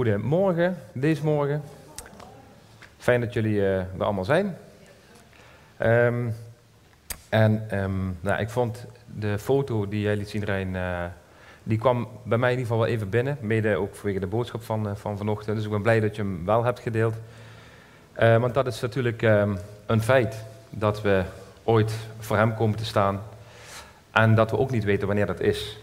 goedemorgen, deze morgen. Fijn dat jullie uh, er allemaal zijn. Um, en um, nou, ik vond de foto die jij liet zien, Rijn, uh, die kwam bij mij in ieder geval wel even binnen. Mede ook vanwege de boodschap van, eh, van vanochtend. Dus ik ben blij dat je hem wel hebt gedeeld. want dat is natuurlijk um, een feit dat we ooit voor hem komen te staan. En dat we ook niet weten wanneer dat is.